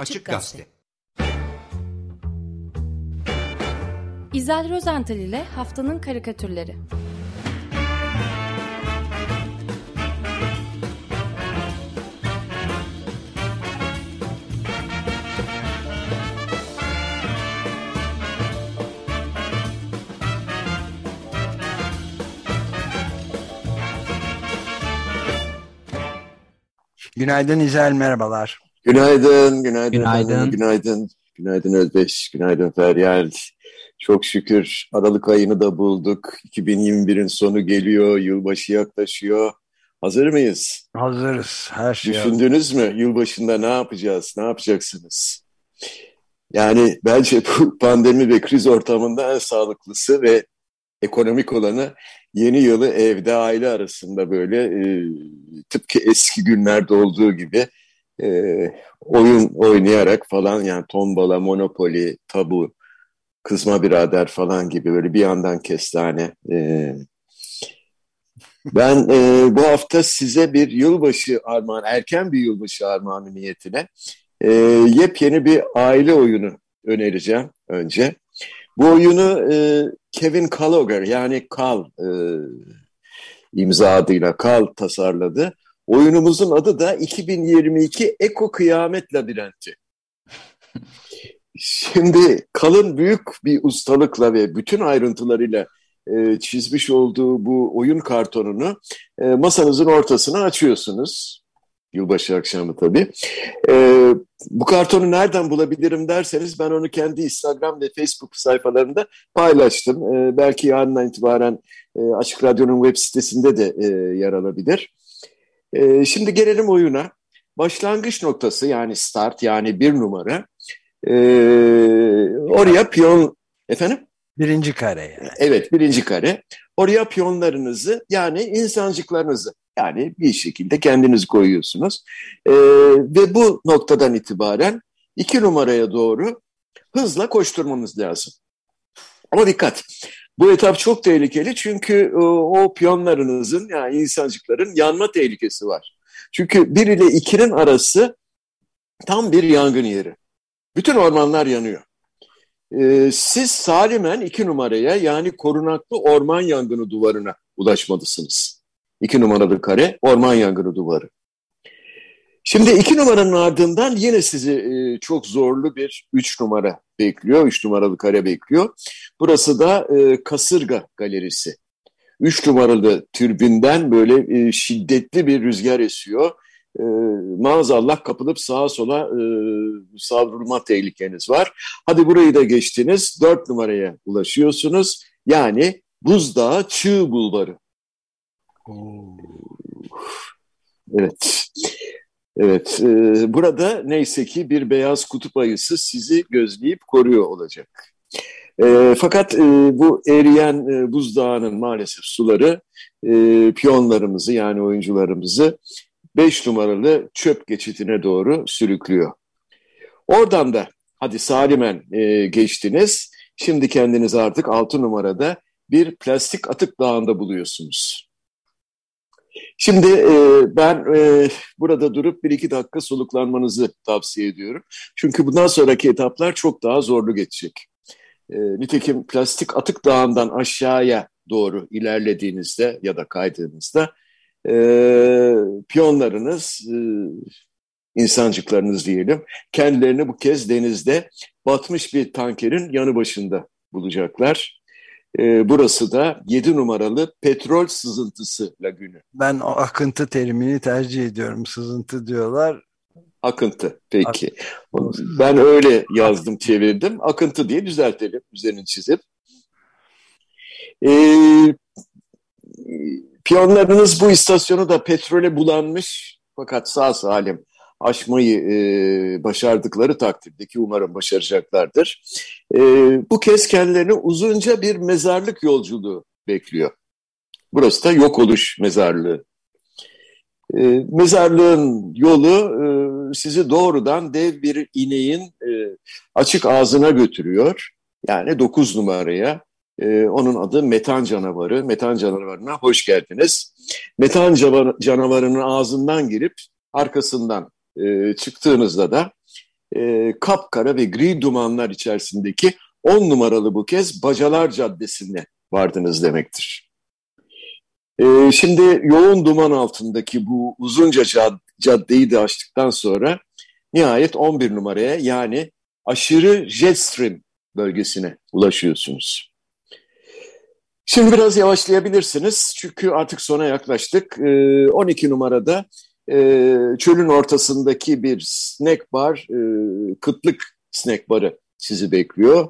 Açık Gazete. İzel Rozental ile Haftanın Karikatürleri Günaydın İzel, merhabalar. Günaydın, günaydın. Günaydın. Günaydın, günaydın Özdeş, günaydın Feryal. Çok şükür Aralık ayını da bulduk. 2021'in sonu geliyor, yılbaşı yaklaşıyor. Hazır mıyız? Hazırız, her şey Düşündünüz mü yılbaşında ne yapacağız, ne yapacaksınız? Yani bence bu pandemi ve kriz ortamında en sağlıklısı ve ekonomik olanı yeni yılı evde aile arasında böyle e, tıpkı eski günlerde olduğu gibi e, oyun oynayarak falan yani tombala, monopoli, tabu, kızma birader falan gibi böyle bir yandan kestane. E, ben e, bu hafta size bir yılbaşı armağan, erken bir yılbaşı armağanı niyetine e, yepyeni bir aile oyunu önereceğim önce. Bu oyunu e, Kevin Kaloger yani Kal e, imza adıyla Kal tasarladı. Oyunumuzun adı da 2022 Eko Kıyamet Labirenti. Şimdi Kal'ın büyük bir ustalıkla ve bütün ayrıntılarıyla e, çizmiş olduğu bu oyun kartonunu e, masanızın ortasına açıyorsunuz. Yılbaşı akşamı tabii. Ee, bu kartonu nereden bulabilirim derseniz ben onu kendi Instagram ve Facebook sayfalarında paylaştım. Ee, belki yarından itibaren e, Açık Radyo'nun web sitesinde de e, yer alabilir. E, şimdi gelelim oyuna. Başlangıç noktası yani start yani bir numara. E, oraya piyon... Efendim? Birinci kare. Yani. Evet birinci kare. Oraya piyonlarınızı yani insancıklarınızı yani bir şekilde kendiniz koyuyorsunuz. E, ve bu noktadan itibaren iki numaraya doğru hızla koşturmanız lazım. Ama dikkat. Bu etap çok tehlikeli çünkü e, o piyonlarınızın yani insancıkların yanma tehlikesi var. Çünkü bir ile ikinin arası tam bir yangın yeri. Bütün ormanlar yanıyor. Ee, siz salimen iki numaraya yani korunaklı orman yangını duvarına ulaşmalısınız. İki numaralı kare orman yangını duvarı. Şimdi iki numaranın ardından yine sizi e, çok zorlu bir üç numara bekliyor. Üç numaralı kare bekliyor. Burası da e, Kasırga Galerisi. Üç numaralı türbinden böyle e, şiddetli bir rüzgar esiyor. E, maazallah kapılıp sağa sola e, savrulma tehlikeniz var. Hadi burayı da geçtiniz. Dört numaraya ulaşıyorsunuz. Yani Buzdağı Çığ Bulvarı. Evet. Evet. E, burada neyse ki bir beyaz kutup ayısı sizi gözleyip koruyor olacak. E, fakat e, bu eriyen e, buzdağının maalesef suları e, piyonlarımızı yani oyuncularımızı 5 numaralı çöp geçitine doğru sürüklüyor. Oradan da hadi salimen e, geçtiniz. Şimdi kendiniz artık 6 numarada bir plastik atık dağında buluyorsunuz. Şimdi e, ben e, burada durup bir iki dakika soluklanmanızı tavsiye ediyorum. Çünkü bundan sonraki etaplar çok daha zorlu geçecek. E, nitekim plastik atık dağından aşağıya doğru ilerlediğinizde ya da kaydığınızda e, piyonlarınız, e, insancıklarınız diyelim, kendilerini bu kez denizde batmış bir tankerin yanı başında bulacaklar. E, burası da 7 numaralı petrol sızıntısı lagünü. Ben o akıntı terimini tercih ediyorum. Sızıntı diyorlar. Akıntı peki. Ak ben öyle yazdım çevirdim. Akıntı diye düzeltelim üzerini çizip. E, piyonlarınız bu istasyonu da petrole bulanmış fakat sağ salim aşmayı e, başardıkları takdirdeki umarım başaracaklardır. E, bu kez kendilerini uzunca bir mezarlık yolculuğu bekliyor. Burası da yok oluş mezarlığı. E, mezarlığın yolu e, sizi doğrudan dev bir ineğin e, açık ağzına götürüyor. Yani dokuz numaraya. E, onun adı metan canavarı. Metan canavarına hoş geldiniz. Metan canavarının ağzından girip arkasından e, çıktığınızda da e, kapkara ve gri dumanlar içerisindeki 10 numaralı bu kez Bacalar Caddesi'ne vardınız demektir. E, şimdi yoğun duman altındaki bu uzunca cad caddeyi de açtıktan sonra nihayet 11 numaraya yani aşırı jet stream bölgesine ulaşıyorsunuz. Şimdi biraz yavaşlayabilirsiniz çünkü artık sona yaklaştık. 12 ee, numarada e, çölün ortasındaki bir snack bar, e, kıtlık snack barı sizi bekliyor.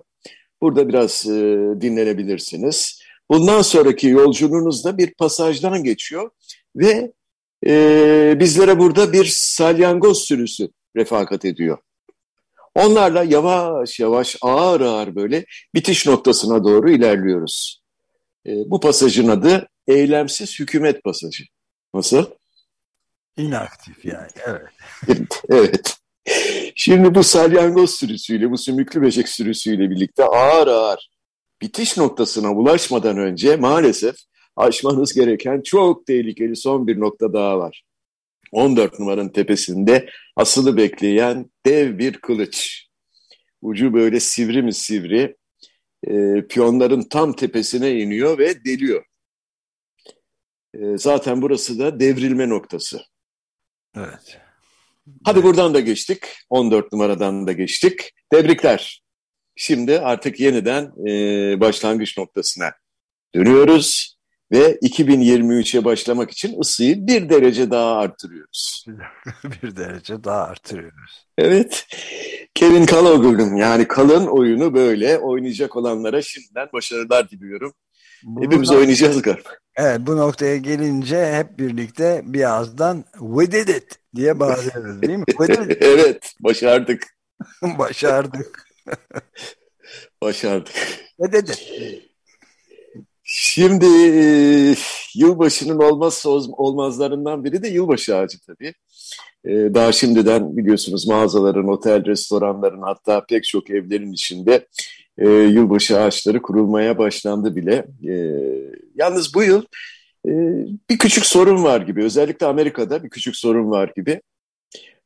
Burada biraz e, dinlenebilirsiniz. Bundan sonraki yolculuğunuzda bir pasajdan geçiyor ve bizlere burada bir salyangoz sürüsü refakat ediyor. Onlarla yavaş yavaş ağır ağır böyle bitiş noktasına doğru ilerliyoruz. E, bu pasajın adı eylemsiz hükümet pasajı. Nasıl? İnaktif yani, evet. evet. Şimdi bu salyangoz sürüsüyle, bu sümüklü böcek sürüsüyle birlikte ağır ağır bitiş noktasına ulaşmadan önce maalesef aşmanız gereken çok tehlikeli son bir nokta daha var. 14 numaranın tepesinde asılı bekleyen dev bir kılıç. Ucu böyle sivri mi sivri, e, piyonların tam tepesine iniyor ve deliyor. E, zaten burası da devrilme noktası. Evet. Hadi buradan da geçtik. 14 numaradan da geçtik. Tebrikler. Şimdi artık yeniden e, başlangıç noktasına dönüyoruz ve 2023'e başlamak için ısıyı bir derece daha artırıyoruz. bir derece daha artırıyoruz. Evet. Kevin Kaloglu'nun yani kalın oyunu böyle oynayacak olanlara şimdiden başarılar diliyorum. Bu Hepimiz nokta, oynayacağız galiba. Evet bu noktaya gelince hep birlikte birazdan we did it diye bağırıyoruz değil mi? evet başardık. başardık. başardık. We did it. Şimdi e, yılbaşının olmazsa olmazlarından biri de yılbaşı ağacı tabii. E, daha şimdiden biliyorsunuz mağazaların, otel, restoranların hatta pek çok evlerin içinde e, yılbaşı ağaçları kurulmaya başlandı bile. E, yalnız bu yıl e, bir küçük sorun var gibi. Özellikle Amerika'da bir küçük sorun var gibi.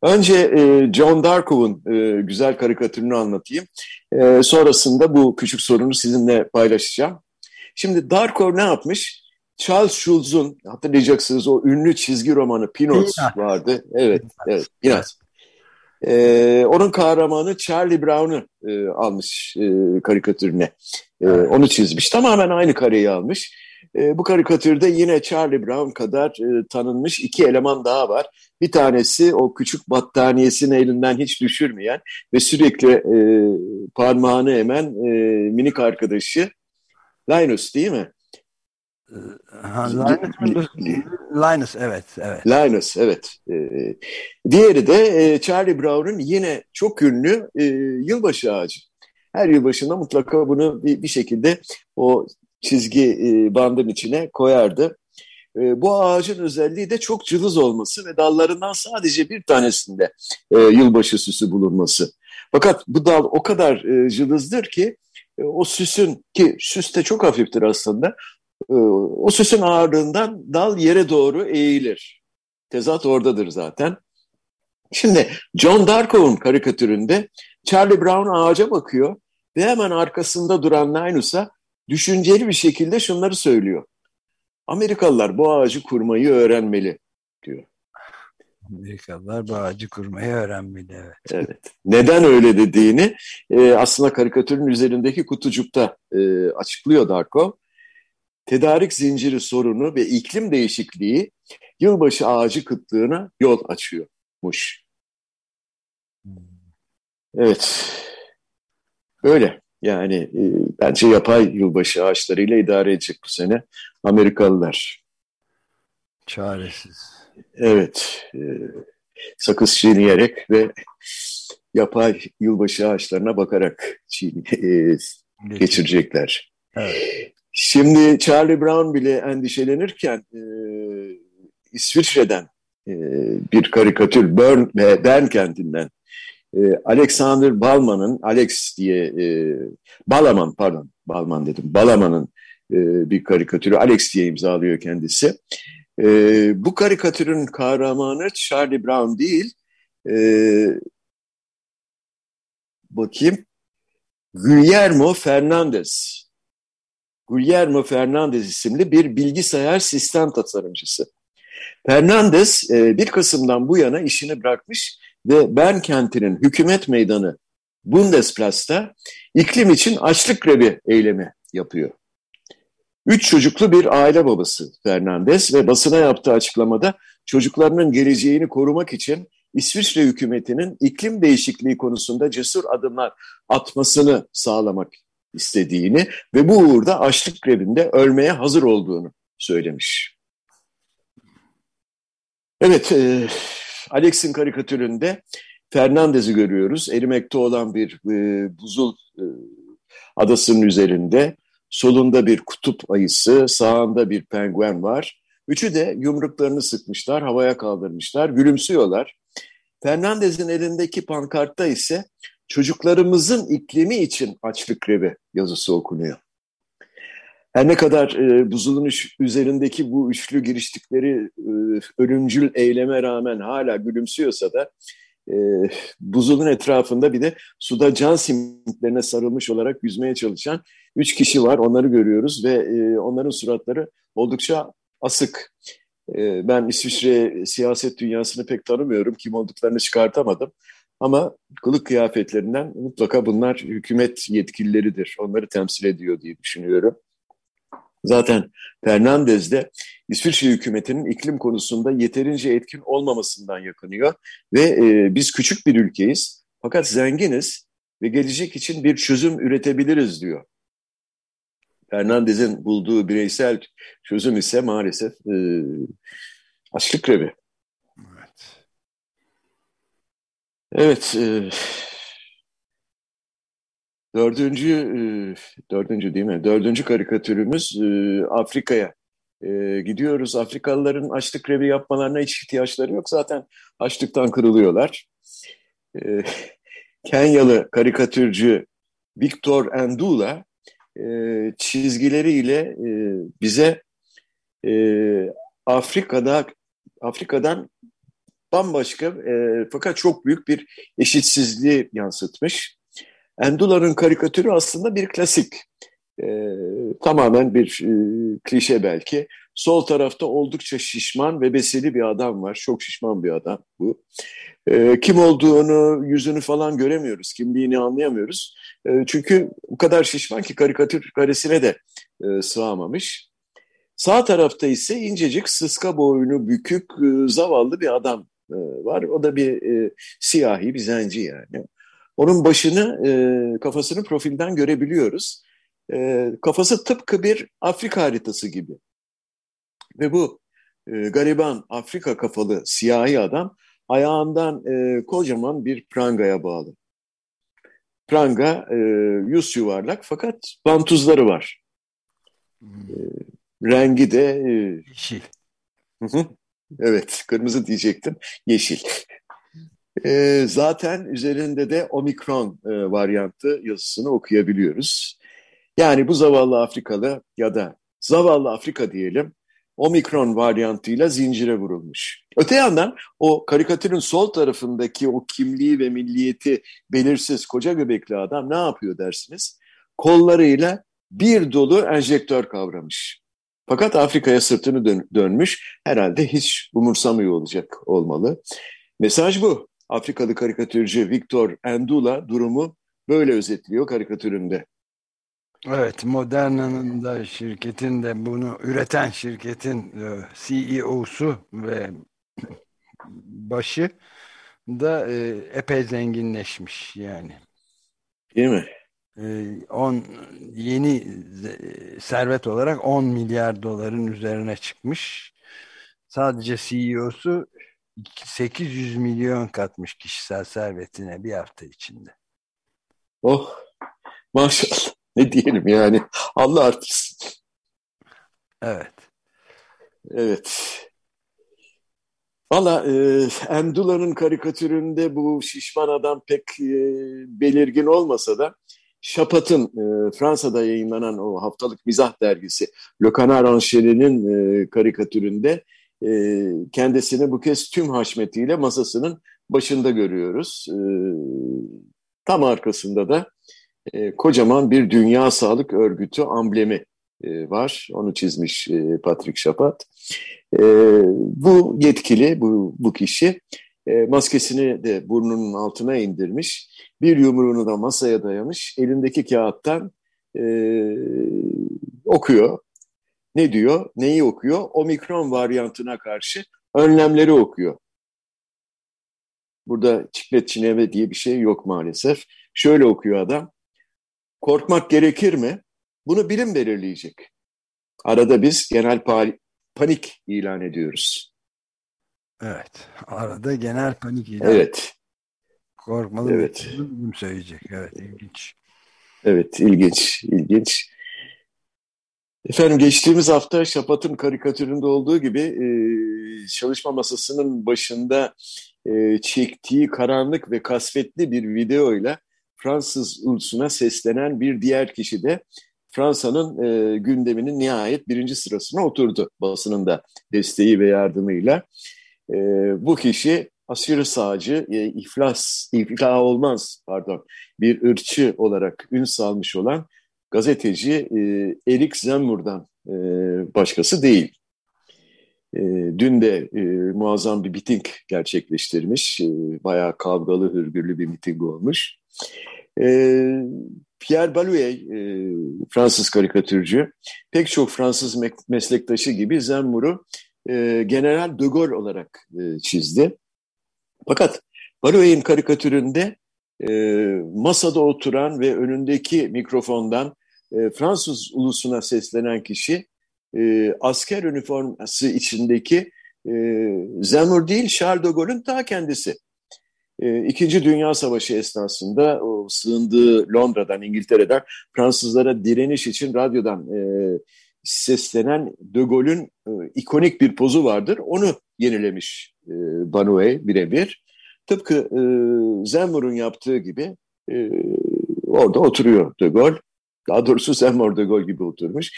Önce e, John Darkov'un e, güzel karikatürünü anlatayım. E, sonrasında bu küçük sorunu sizinle paylaşacağım. Şimdi Darko ne yapmış? Charles Schulz'un hatırlayacaksınız o ünlü çizgi romanı Peanuts vardı. Evet, evet Peanuts. Ee, onun kahramanı Charlie Brown'u e, almış e, karikatürüne. E, onu çizmiş. Tamamen aynı kareyi almış. E, bu karikatürde yine Charlie Brown kadar e, tanınmış iki eleman daha var. Bir tanesi o küçük battaniyesini elinden hiç düşürmeyen ve sürekli e, parmağını emen e, minik arkadaşı Linus değil mi? Ha, Linus, Linus evet. evet. Linus evet. Ee, diğeri de e, Charlie Brown'un yine çok ünlü e, yılbaşı ağacı. Her yılbaşında mutlaka bunu bir, bir şekilde o çizgi e, bandın içine koyardı. E, bu ağacın özelliği de çok cılız olması ve dallarından sadece bir tanesinde e, yılbaşı süsü bulunması. Fakat bu dal o kadar e, cılızdır ki e, o süsün ki süs de çok hafiftir aslında o süsün ağırlığından dal yere doğru eğilir. Tezat oradadır zaten. Şimdi John Darkov'un karikatüründe Charlie Brown ağaca bakıyor ve hemen arkasında duran Linus'a düşünceli bir şekilde şunları söylüyor. Amerikalılar bu ağacı kurmayı öğrenmeli diyor. Amerikalılar bu ağacı kurmayı öğrenmeli. Evet. evet. Neden öyle dediğini e, aslında karikatürün üzerindeki kutucukta e, açıklıyor Darko. Tedarik zinciri sorunu ve iklim değişikliği yılbaşı ağacı kıtlığına yol açıyormuş. Evet. Öyle. Yani e, bence yapay yılbaşı ağaçlarıyla idare edecek bu sene Amerikalılar. Çaresiz. Evet. E, sakız çiğneyerek ve yapay yılbaşı ağaçlarına bakarak çiğne, e, geçirecekler. Evet. Şimdi Charlie Brown bile endişelenirken e, İsviçre'den e, bir karikatür Bern, Bern kentinden e, Alexander Balman'ın Alex diye e, Balaman pardon Balman dedim Balaman'ın e, bir karikatürü Alex diye imzalıyor kendisi. E, bu karikatürün kahramanı Charlie Brown değil, e, bakayım. Guillermo Fernandez. Guillermo Fernandez isimli bir bilgisayar sistem tasarımcısı. Fernandez 1 e, Kasım'dan bu yana işini bırakmış ve Bern kentinin hükümet meydanı Bundesplatz'ta iklim için açlık grevi eylemi yapıyor. Üç çocuklu bir aile babası Fernandez ve basına yaptığı açıklamada çocuklarının geleceğini korumak için İsviçre hükümetinin iklim değişikliği konusunda cesur adımlar atmasını sağlamak istediğini ve bu uğurda açlık grevinde ölmeye hazır olduğunu söylemiş. Evet, e, Alex'in karikatüründe Fernandez'i görüyoruz. Erimekte olan bir e, buzul e, adasının üzerinde. Solunda bir kutup ayısı, sağında bir penguen var. Üçü de yumruklarını sıkmışlar, havaya kaldırmışlar, gülümsüyorlar. Fernandez'in elindeki pankartta ise çocuklarımızın iklimi için açlık grevi yazısı okunuyor. Her ne kadar e, buzulun üzerindeki bu üçlü giriştikleri e, ölümcül eyleme rağmen hala gülümsüyorsa da e, buzulun etrafında bir de suda can simitlerine sarılmış olarak yüzmeye çalışan üç kişi var. Onları görüyoruz ve e, onların suratları oldukça asık. E, ben İsviçre siyaset dünyasını pek tanımıyorum. Kim olduklarını çıkartamadım. Ama kılık kıyafetlerinden mutlaka bunlar hükümet yetkilileridir. Onları temsil ediyor diye düşünüyorum. Zaten Fernandez de İsviçre hükümetinin iklim konusunda yeterince etkin olmamasından yakınıyor. Ve e, biz küçük bir ülkeyiz fakat zenginiz ve gelecek için bir çözüm üretebiliriz diyor. Fernandez'in bulduğu bireysel çözüm ise maalesef e, açlık grevi. Evet. Evet. E, dördüncü, e, dördüncü değil mi? Dördüncü karikatürümüz e, Afrika'ya e, gidiyoruz. Afrikalıların açlık grevi yapmalarına hiç ihtiyaçları yok. Zaten açlıktan kırılıyorlar. E, Kenyalı karikatürcü Victor Endula e, çizgileriyle e, bize e, Afrika'da Afrika'dan bambaşka e, fakat çok büyük bir eşitsizliği yansıtmış. Endula'nın karikatürü aslında bir klasik. E, tamamen bir e, klişe belki. Sol tarafta oldukça şişman ve besili bir adam var. Çok şişman bir adam bu. E, kim olduğunu, yüzünü falan göremiyoruz. Kimliğini anlayamıyoruz. E, çünkü o kadar şişman ki karikatür karesine de e, sığamamış. Sağ tarafta ise incecik, sıska boynu, bükük, e, zavallı bir adam e, var. O da bir e, siyahi, bir zenci yani. Onun başını, e, kafasını profilden görebiliyoruz. E, kafası tıpkı bir Afrika haritası gibi. Ve bu e, gariban Afrika kafalı siyahi adam ayağından e, kocaman bir prangaya bağlı. Pranga e, yüz yuvarlak fakat bantuzları var. E, rengi de... E, yeşil. Evet, kırmızı diyecektim. Yeşil. E, zaten üzerinde de omikron e, varyantı yazısını okuyabiliyoruz. Yani bu zavallı Afrikalı ya da zavallı Afrika diyelim omikron varyantıyla zincire vurulmuş. Öte yandan o karikatürün sol tarafındaki o kimliği ve milliyeti belirsiz koca göbekli adam ne yapıyor dersiniz? Kollarıyla bir dolu enjektör kavramış. Fakat Afrika'ya sırtını dön dönmüş. Herhalde hiç umursamıyor olacak olmalı. Mesaj bu. Afrikalı karikatürcü Victor Endula durumu böyle özetliyor karikatüründe. Evet, Moderna'nın da şirketin de bunu üreten şirketin e, CEO'su ve başı da e, epey zenginleşmiş yani. Değil mi? 10 e, yeni servet olarak 10 milyar doların üzerine çıkmış. Sadece CEO'su 800 milyon katmış kişisel servetine bir hafta içinde. Oh maşallah ne diyelim yani Allah artırsın. Evet. Evet. Valla e, Endula'nın karikatüründe bu şişman adam pek e, belirgin olmasa da Şapat'ın e, Fransa'da yayınlanan o haftalık mizah dergisi Le Canard Enchaîné'nin e, karikatüründe e, kendisini bu kez tüm haşmetiyle masasının başında görüyoruz. E, Tam arkasında da e, kocaman bir Dünya Sağlık Örgütü amblemi e, var. Onu çizmiş e, Patrick Chapat. E, bu yetkili, bu, bu kişi e, maskesini de burnunun altına indirmiş. Bir yumruğunu da masaya dayamış. Elindeki kağıttan e, okuyor. Ne diyor? Neyi okuyor? Omikron varyantına karşı önlemleri okuyor. Burada çiklet çineme diye bir şey yok maalesef. Şöyle okuyor adam. Korkmak gerekir mi? Bunu bilim belirleyecek. Arada biz genel panik ilan ediyoruz. Evet. Arada genel panik ilan. Evet. Korkmalı evet. bilim söyleyecek. Evet ilginç. Evet ilginç. ilginç. Efendim geçtiğimiz hafta Şapat'ın karikatüründe olduğu gibi e, çalışma masasının başında e, çektiği karanlık ve kasvetli bir videoyla Fransız ulusuna seslenen bir diğer kişi de Fransa'nın e, gündeminin nihayet birinci sırasına oturdu basının da desteği ve yardımıyla. E, bu kişi aşırı sağcı, e, iflas, iflah olmaz pardon, bir ırkçı olarak ün salmış olan gazeteci e, Erik Zemmour'dan e, başkası değil. E, dün de e, muazzam bir miting gerçekleştirmiş. E, bayağı kavgalı, hırgürlü bir miting olmuş. E, Pierre Balouet, e, Fransız karikatürcü, pek çok Fransız meslektaşı gibi Zemmour'u e, General de Gaulle olarak e, çizdi. Fakat Balouet'in karikatüründe e, masada oturan ve önündeki mikrofondan e, Fransız ulusuna seslenen kişi e, asker üniforması içindeki e, Zemmour değil Charles de Gaulle'ün ta kendisi. E, İkinci Dünya Savaşı esnasında o sığındığı Londra'dan, İngiltere'den Fransızlara direniş için radyodan e, seslenen De Gaulle'ün e, ikonik bir pozu vardır. Onu yenilemiş e, Banouet birebir. Tıpkı e, Zemmour'un yaptığı gibi e, orada oturuyor De Gaulle. Daha doğrusu Zemmour De Gaulle gibi oturmuş.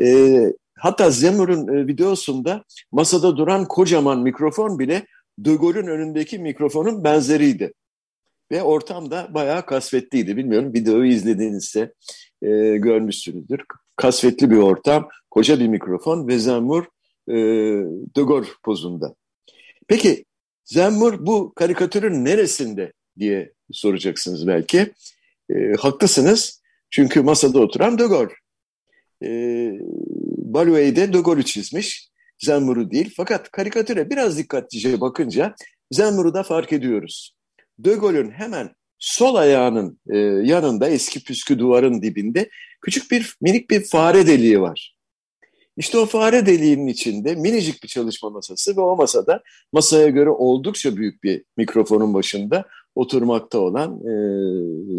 E, hatta Zemmour'un e, videosunda masada duran kocaman mikrofon bile De Gaulle'ün önündeki mikrofonun benzeriydi. Ve ortam da bayağı kasvetliydi. Bilmiyorum videoyu izlediğinizde e, görmüşsünüzdür. Kasvetli bir ortam, koca bir mikrofon ve Zemmour e, De pozunda. Peki Zemmour bu karikatürün neresinde diye soracaksınız belki. E, haklısınız çünkü masada oturan De Gaulle. E, Balouet de çizmiş. Zemmour'u değil. Fakat karikatüre biraz dikkatlice bakınca Zemmour'u da fark ediyoruz. De hemen sol ayağının e, yanında eski püskü duvarın dibinde küçük bir minik bir fare deliği var. İşte o fare deliğinin içinde minicik bir çalışma masası ve o masada masaya göre oldukça büyük bir mikrofonun başında oturmakta olan e,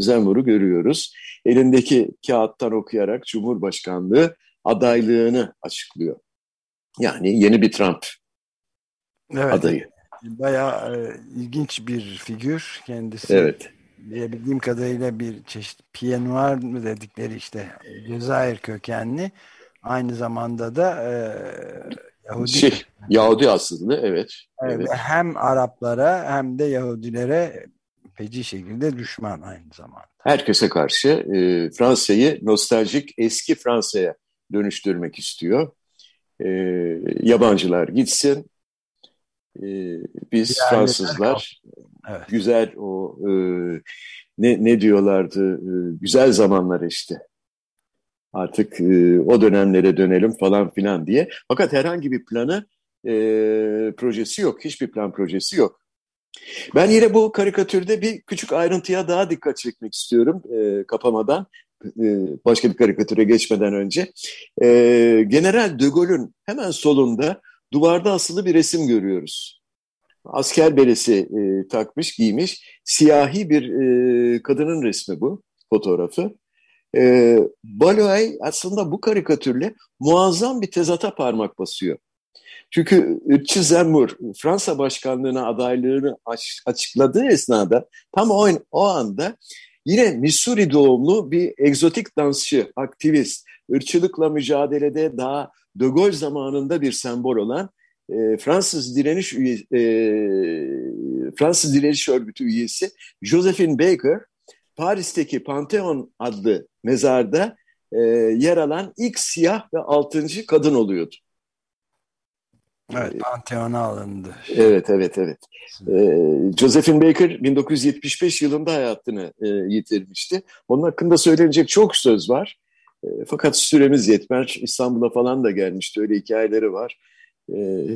Zemur'u görüyoruz. Elindeki kağıttan okuyarak Cumhurbaşkanlığı adaylığını açıklıyor. Yani yeni bir Trump evet. adayı. Bayağı e, ilginç bir figür kendisi. Evet. Diyebildiğim kadarıyla bir çeşit Pied Noir mı dedikleri işte Cezayir kökenli. Aynı zamanda da e, Yahudi. Şey, Yahudi aslında evet. evet. evet. Hem Araplara hem de Yahudilere feci şekilde düşman aynı zamanda. Herkese karşı e, Fransa'yı nostaljik eski Fransa'ya dönüştürmek istiyor. E, yabancılar gitsin. E, biz Fransızlar evet. güzel o e, ne, ne diyorlardı e, güzel zamanlar işte artık e, o dönemlere dönelim falan filan diye. Fakat herhangi bir planı e, projesi yok. Hiçbir plan projesi yok. Ben yine bu karikatürde bir küçük ayrıntıya daha dikkat çekmek istiyorum e, kapamadan. E, başka bir karikatüre geçmeden önce. E, General de Gaulle'ün hemen solunda duvarda asılı bir resim görüyoruz. Asker beresi e, takmış, giymiş. Siyahi bir e, kadının resmi bu, fotoğrafı. E, Baloy aslında bu karikatürle muazzam bir tezata parmak basıyor. Çünkü ırkçı Zemmour Fransa başkanlığına adaylığını açıkladığı esnada tam o, o anda yine Missouri doğumlu bir egzotik dansçı, aktivist, ırkçılıkla mücadelede daha De Gaulle zamanında bir sembol olan e, Fransız direniş üye, e, Fransız direniş örgütü üyesi Josephine Baker Paris'teki Pantheon adlı mezarda e, yer alan ilk siyah ve altıncı kadın oluyordu. Evet, Pantheon'a alındı. Evet, evet, evet. Ee, Josephine Baker 1975 yılında hayatını e, yitirmişti. Onun hakkında söylenecek çok söz var. E, fakat süremiz yetmez. İstanbul'a falan da gelmişti. Öyle hikayeleri var. E,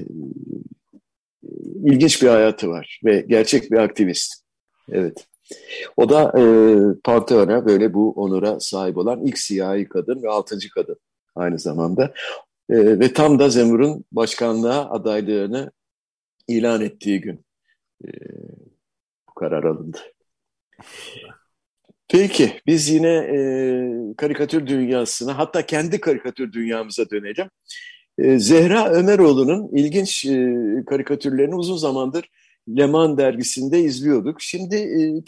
ilginç bir hayatı var ve gerçek bir aktivist. Evet. O da e, Pantheon'a böyle bu onura sahip olan ilk siyahi kadın ve altıncı kadın aynı zamanda. E, ve tam da Zemur'un başkanlığa adaylığını ilan ettiği gün e, bu karar alındı. Peki biz yine e, karikatür dünyasına hatta kendi karikatür dünyamıza dönelim. E, Zehra Ömeroğlu'nun ilginç e, karikatürlerini uzun zamandır Leman dergisinde izliyorduk. Şimdi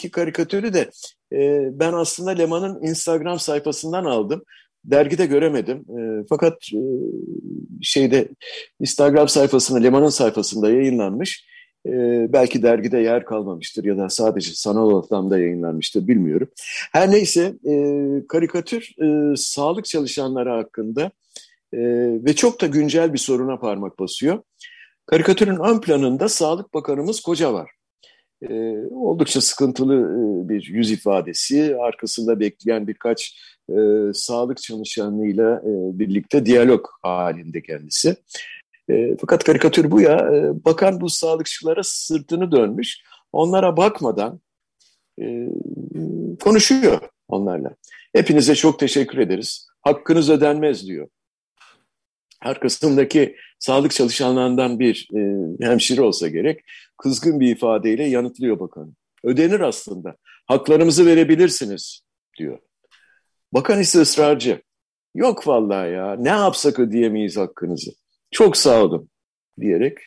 e, karikatürü de e, ben aslında Leman'ın Instagram sayfasından aldım. Dergide göremedim. Fakat şeyde Instagram sayfasında, Leman'ın sayfasında yayınlanmış. Belki dergide yer kalmamıştır ya da sadece sanal ortamda yayınlanmıştır bilmiyorum. Her neyse karikatür sağlık çalışanları hakkında e, ve çok da güncel bir soruna parmak basıyor. Karikatürün ön planında Sağlık Bakanımız Koca var. E, oldukça sıkıntılı e, bir yüz ifadesi, arkasında bekleyen birkaç e, sağlık çalışanıyla e, birlikte diyalog halinde kendisi. E, fakat karikatür bu ya, e, bakan bu sağlıkçılara sırtını dönmüş, onlara bakmadan e, konuşuyor onlarla. Hepinize çok teşekkür ederiz, hakkınız ödenmez diyor. Arkasındaki sağlık çalışanlarından bir e, hemşire olsa gerek, kızgın bir ifadeyle yanıtlıyor bakan. Ödenir aslında, haklarımızı verebilirsiniz diyor. Bakan ise ısrarcı. Yok vallahi ya ne yapsak ödeyemeyiz hakkınızı. Çok sağ olun diyerek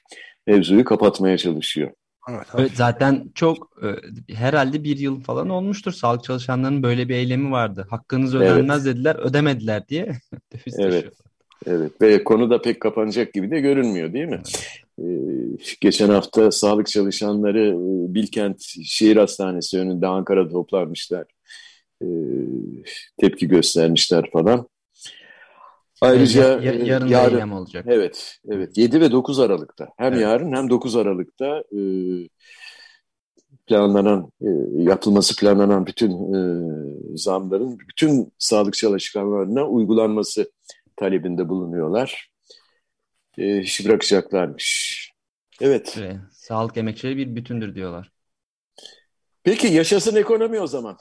mevzuyu kapatmaya çalışıyor. Evet, evet, zaten çok e, herhalde bir yıl falan olmuştur. Sağlık çalışanlarının böyle bir eylemi vardı. Hakkınız ödenmez evet. dediler, ödemediler diye. evet. Evet ve konu da pek kapanacak gibi de görünmüyor değil mi? Ee, geçen hafta sağlık çalışanları e, Bilkent Şehir Hastanesi önünde Ankara'da toplanmışlar. Ee, tepki göstermişler falan. Ayrıca ya, yarın, yarın eylem olacak. Evet, evet. 7 ve 9 Aralık'ta. Hem evet. yarın hem 9 Aralık'ta e, planlanan, e, yapılması planlanan bütün e, zamların bütün sağlık çalışanlarına uygulanması talebinde bulunuyorlar. E, işi bırakacaklarmış. Evet. evet. Sağlık emekçileri bir bütündür diyorlar. Peki yaşasın ekonomi o zaman.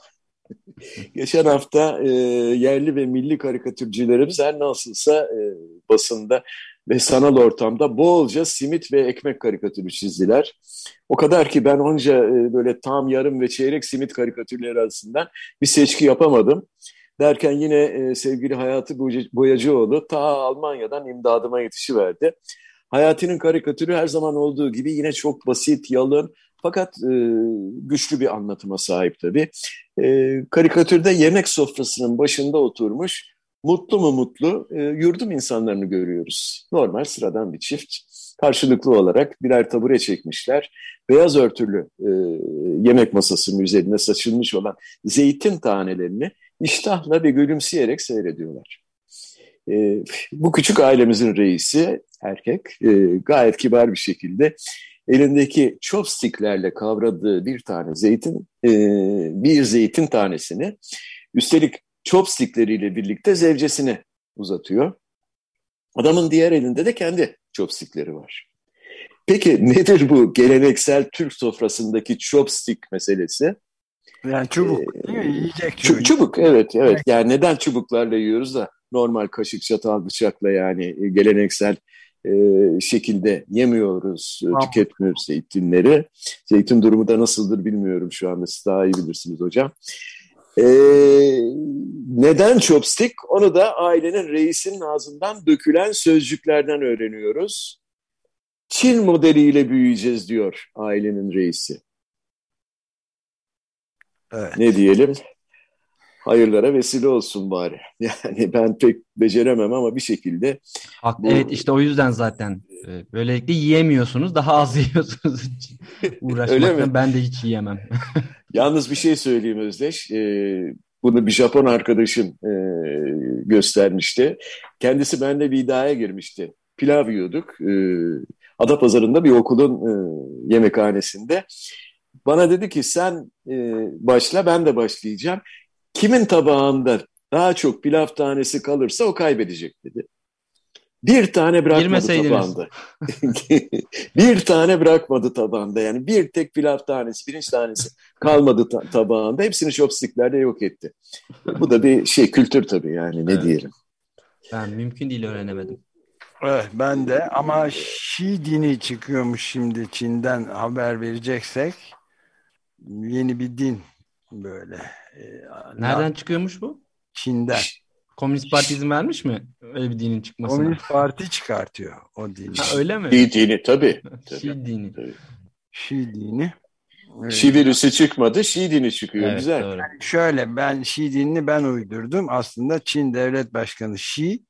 Geçen hafta e, yerli ve milli karikatürcülerimiz her nasılsa e, basında ve sanal ortamda bolca simit ve ekmek karikatürü çizdiler. O kadar ki ben onca e, böyle tam yarım ve çeyrek simit karikatürleri arasından bir seçki yapamadım. Derken yine e, sevgili Hayati Boyacıoğlu ta Almanya'dan imdadıma yetişiverdi. Hayati'nin karikatürü her zaman olduğu gibi yine çok basit, yalın fakat e, güçlü bir anlatıma sahip tabii. E, karikatürde yemek sofrasının başında oturmuş mutlu mu mutlu e, yurdum insanlarını görüyoruz. Normal sıradan bir çift karşılıklı olarak birer tabure çekmişler. Beyaz örtülü e, yemek masasının üzerine saçılmış olan zeytin tanelerini iştahla ve gülümseyerek seyrediyorlar. E, bu küçük ailemizin reisi erkek e, gayet kibar bir şekilde elindeki chopsticklerle kavradığı bir tane zeytin, e, bir zeytin tanesini üstelik chopstickleriyle birlikte zevcesine uzatıyor. Adamın diğer elinde de kendi chopstickleri var. Peki nedir bu geleneksel Türk sofrasındaki chopstick meselesi? Yani çubuk ee, değil mi? Yiyecek çubuk. Çubuk evet evet. Yani neden çubuklarla yiyoruz da normal kaşık çatal bıçakla yani e, geleneksel e, şekilde yemiyoruz, e, tamam. tüketmiyoruz zeytinleri. Zeytin durumu da nasıldır bilmiyorum şu anda siz daha iyi bilirsiniz hocam. E, neden chopstick? Onu da ailenin reisinin ağzından dökülen sözcüklerden öğreniyoruz. Çin modeliyle büyüyeceğiz diyor ailenin reisi. Evet. Ne diyelim? Hayırlara vesile olsun bari. Yani ben pek beceremem ama bir şekilde. Bu... Evet işte o yüzden zaten E, böylelikle yiyemiyorsunuz. Daha az yiyorsunuz. Uğraşmaktan ben de hiç yiyemem. Yalnız bir şey söyleyeyim Özdeş. Ee, bunu bir Japon arkadaşım e, göstermişti. Kendisi benimle bir iddiaya girmişti. Pilav yiyorduk. E, Adapazarı'nda bir okulun e, yemekhanesinde. Bana dedi ki sen e, başla ben de başlayacağım. Kimin tabağında daha çok pilav tanesi kalırsa o kaybedecek dedi. Bir tane bırakmadı tabağında. bir tane bırakmadı tabağında. Yani bir tek pilav tanesi, pirinç tanesi kalmadı ta tabağında. Hepsini chopsticklerle yok etti. Bu da bir şey kültür tabii yani ne evet. diyelim. Ben mümkün değil öğrenemedim. Evet ben de ama Şii dini çıkıyormuş şimdi Çin'den haber vereceksek yeni bir din böyle. E, Nereden çıkıyormuş bu? Çin'den. Komünist Parti izin vermiş mi öyle bir dinin çıkmasına? Komünist Parti çıkartıyor o dini. Ha, öyle mi? Şii dini tabii. Şii dini. Tabii. Şii dini. Evet. Şii virüsü çıkmadı, Şii dini çıkıyor. Evet, Güzel. Yani şöyle ben Şii dinini ben uydurdum. Aslında Çin Devlet Başkanı Şii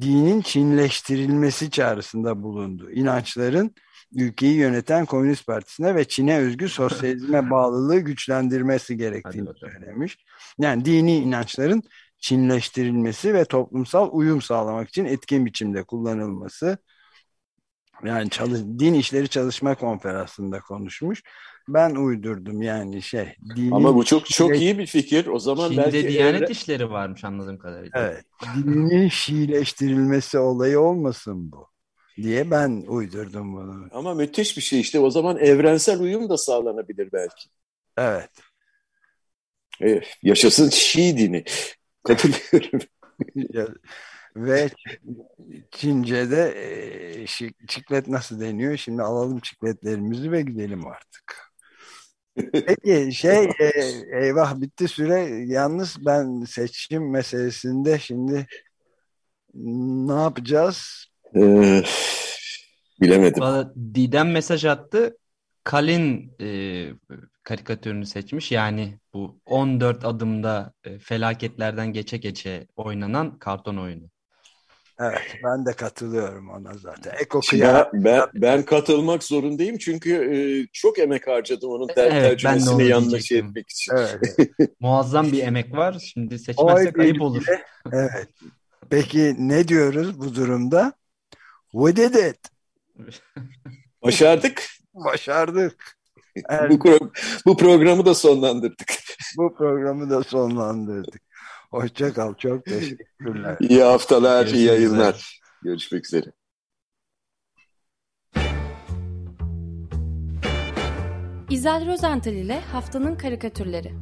dinin Çinleştirilmesi çağrısında bulundu. İnançların ülkeyi yöneten Komünist Partisi'ne ve Çin'e özgü sosyalizme bağlılığı güçlendirmesi gerektiğini söylemiş. Yani dini inançların Çinleştirilmesi ve toplumsal uyum sağlamak için etkin biçimde kullanılması. Yani çalış, din işleri çalışma konferansında konuşmuş. Ben uydurdum yani şey. Dinin Ama bu çok çok iyi bir fikir. O zaman Çin'de belki Diyanet evre... işleri varmış anladığım kadarıyla. Evet. Dinin Şiileştirilmesi olayı olmasın bu diye ben uydurdum bunu. Ama müthiş bir şey işte. O zaman evrensel uyum da sağlanabilir belki. Evet. Evet, yaşasın Şii dini. Katılıyorum. Ve Çince'de e, çiklet nasıl deniyor? Şimdi alalım çikletlerimizi ve gidelim artık. Peki şey e, eyvah bitti süre. Yalnız ben seçim meselesinde şimdi ne yapacağız? Ee, bilemedim. Valla Didem mesaj attı. Kalin e, karikatürünü seçmiş. Yani bu 14 adımda e, felaketlerden geçe geçe oynanan karton oyunu. Evet ben de katılıyorum ona zaten. Eko ben, ben, ben katılmak zorundayım çünkü e, çok emek harcadım onun ter evet, tercümesini yanlış şey etmek için. Evet. Muazzam bir emek var. Şimdi seçmezsek ayıp olur. Evet. Peki ne diyoruz bu durumda? We did it. Başardık. Başardık. Evet. bu, bu programı da sonlandırdık. bu programı da sonlandırdık. Hoşça kal. Çok teşekkürler. İyi haftalar, Görüşmek iyi yayınlar. Üzere. Görüşmek üzere. İzel Rozental ile Haftanın Karikatürleri